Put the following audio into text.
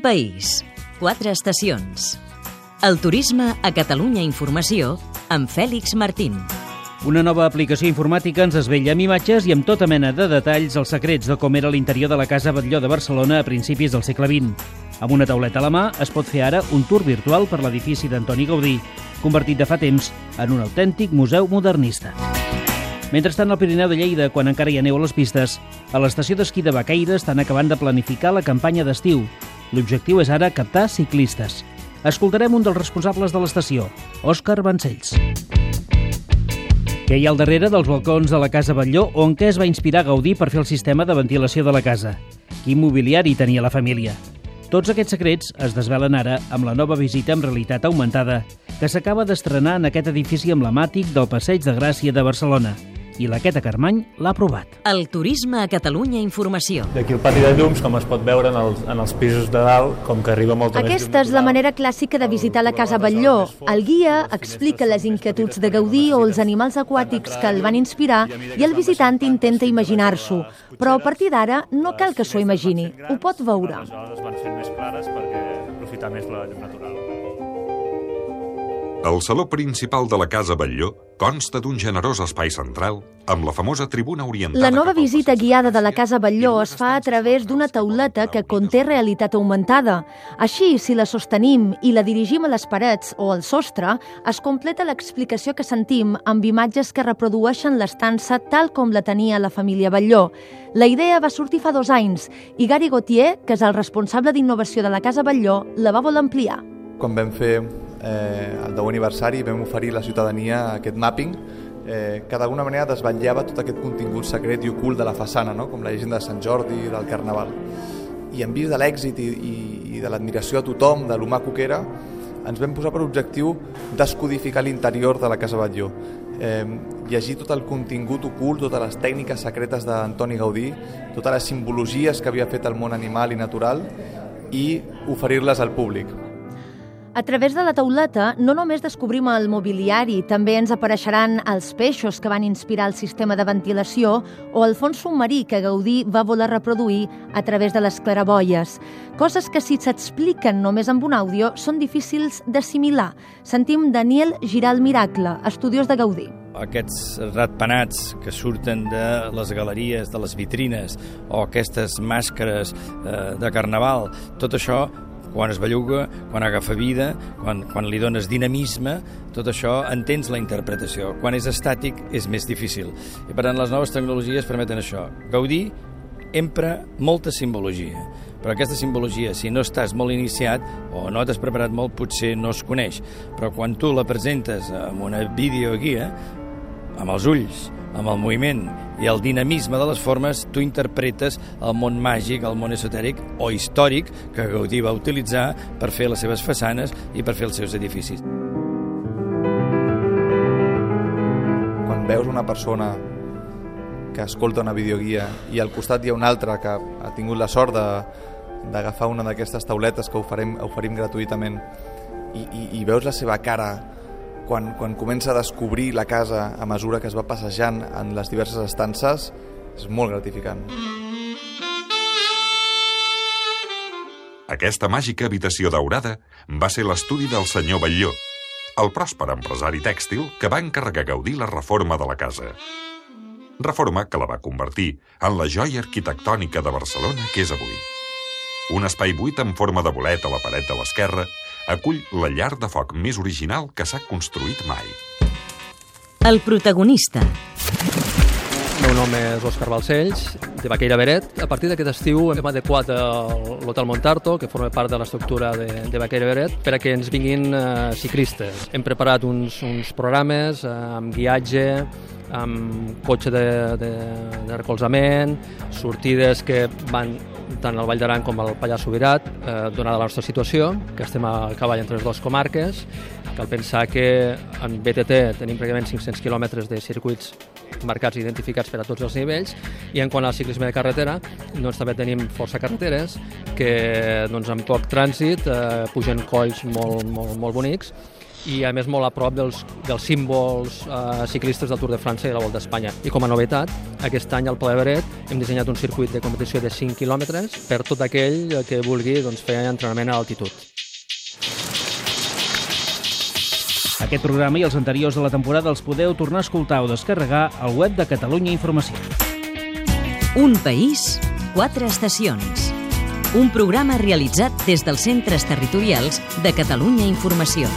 País, quatre estacions. El turisme a Catalunya Informació amb Fèlix Martín. Una nova aplicació informàtica ens esvella amb imatges i amb tota mena de detalls els secrets de com era l'interior de la Casa Batlló de Barcelona a principis del segle XX. Amb una tauleta a la mà es pot fer ara un tour virtual per l'edifici d'Antoni Gaudí, convertit de fa temps en un autèntic museu modernista. Mentrestant, al Pirineu de Lleida, quan encara hi ha neu a les pistes, a l'estació d'esquí de Baqueira estan acabant de planificar la campanya d'estiu. L'objectiu és ara captar ciclistes. Escoltarem un dels responsables de l'estació, Òscar Vancells. Què hi ha al darrere dels balcons de la Casa Batlló on què es va inspirar Gaudí per fer el sistema de ventilació de la casa? Quin mobiliari tenia la família? Tots aquests secrets es desvelen ara amb la nova visita amb realitat augmentada que s'acaba d'estrenar en aquest edifici emblemàtic del Passeig de Gràcia de Barcelona i la Queta Carmany l'ha aprovat. El turisme a Catalunya Informació. D'aquí el pati de llums, com es pot veure en els, en els pisos de dalt, com que arriba molta Aquesta és la manera clàssica de visitar la Casa Batlló. El guia explica les inquietuds de Gaudí o els animals aquàtics que el van inspirar i el visitant intenta imaginar-s'ho. Però a partir d'ara no cal que s'ho imagini, ho pot veure. Les van fent més clares perquè aprofitar més la llum natural. El saló principal de la Casa Batlló consta d'un generós espai central amb la famosa tribuna orientada... La nova visita guiada de la Casa Batlló es fa a través d'una tauleta que conté realitat augmentada. Així, si la sostenim i la dirigim a les parets o al sostre, es completa l'explicació que sentim amb imatges que reprodueixen l'estança tal com la tenia la família Batlló. La idea va sortir fa dos anys i Gary Gauthier, que és el responsable d'innovació de la Casa Batlló, la va voler ampliar. quan vam fer eh, el 10 aniversari vam oferir a la ciutadania aquest mapping eh, que d'alguna manera desvetllava tot aquest contingut secret i ocult de la façana, no? com la llegenda de Sant Jordi, del Carnaval. I en vist de l'èxit i, i, i de l'admiració a tothom, de l'humà que era, ens vam posar per objectiu descodificar l'interior de la Casa Batlló. Eh, llegir tot el contingut ocult, totes les tècniques secretes d'Antoni Gaudí, totes les simbologies que havia fet el món animal i natural i oferir-les al públic. A través de la tauleta no només descobrim el mobiliari, també ens apareixeran els peixos que van inspirar el sistema de ventilació o el fons submarí que Gaudí va voler reproduir a través de les claraboies. Coses que si s'expliquen només amb un àudio són difícils d'assimilar. Sentim Daniel Giral Miracle, estudiós de Gaudí. aquests ratpenats que surten de les galeries, de les vitrines, o aquestes màscares eh, de carnaval, tot això, quan es belluga, quan agafa vida, quan, quan li dones dinamisme, tot això entens la interpretació. Quan és estàtic és més difícil. I per tant, les noves tecnologies permeten això. Gaudí empra molta simbologia, però aquesta simbologia, si no estàs molt iniciat o no t'has preparat molt, potser no es coneix. Però quan tu la presentes amb una videoguia, amb els ulls, amb el moviment i el dinamisme de les formes, tu interpretes el món màgic, el món esotèric o històric que Gaudí va utilitzar per fer les seves façanes i per fer els seus edificis. quan veus una persona que escolta una videoguia i al costat hi ha una altra que ha tingut la sort d'agafar una d'aquestes tauletes que oferim, oferim gratuïtament i, i, i veus la seva cara quan, quan comença a descobrir la casa a mesura que es va passejant en les diverses estances és molt gratificant. Aquesta màgica habitació daurada va ser l'estudi del senyor Batlló, el pròsper empresari tèxtil que va encarregar Gaudí la reforma de la casa. Reforma que la va convertir en la joia arquitectònica de Barcelona que és avui. Un espai buit en forma de bolet a la paret de l'esquerra acull la llar de foc més original que s'ha construït mai. El protagonista. El meu nom és Òscar Balcells, de Baqueira Beret. A partir d'aquest estiu hem adequat el- l'Hotel Montarto, que forma part de l'estructura de, de Baqueira Beret, per a que ens vinguin eh, ciclistes. Hem preparat uns, uns programes eh, amb guiatge, amb cotxe de, de, de recolzament, sortides que van tant al Vall d'Aran com al Pallars Sobirat, eh, donada la nostra situació, que estem a cavall entre les dues comarques. Cal pensar que en BTT tenim pràcticament 500 quilòmetres de circuits marcats i identificats per a tots els nivells i en quant al ciclisme de carretera doncs també tenim força carreteres que doncs, amb poc trànsit eh, pugen colls molt, molt, molt bonics i a més molt a prop dels, dels símbols eh, ciclistes del Tour de França i de la Volta a Espanya. I com a novetat, aquest any al Pla de Beret hem dissenyat un circuit de competició de 5 quilòmetres per tot aquell que vulgui doncs, fer entrenament a altitud. Aquest programa i els anteriors de la temporada els podeu tornar a escoltar o descarregar al web de Catalunya Informació. Un país, quatre estacions. Un programa realitzat des dels centres territorials de Catalunya Informació.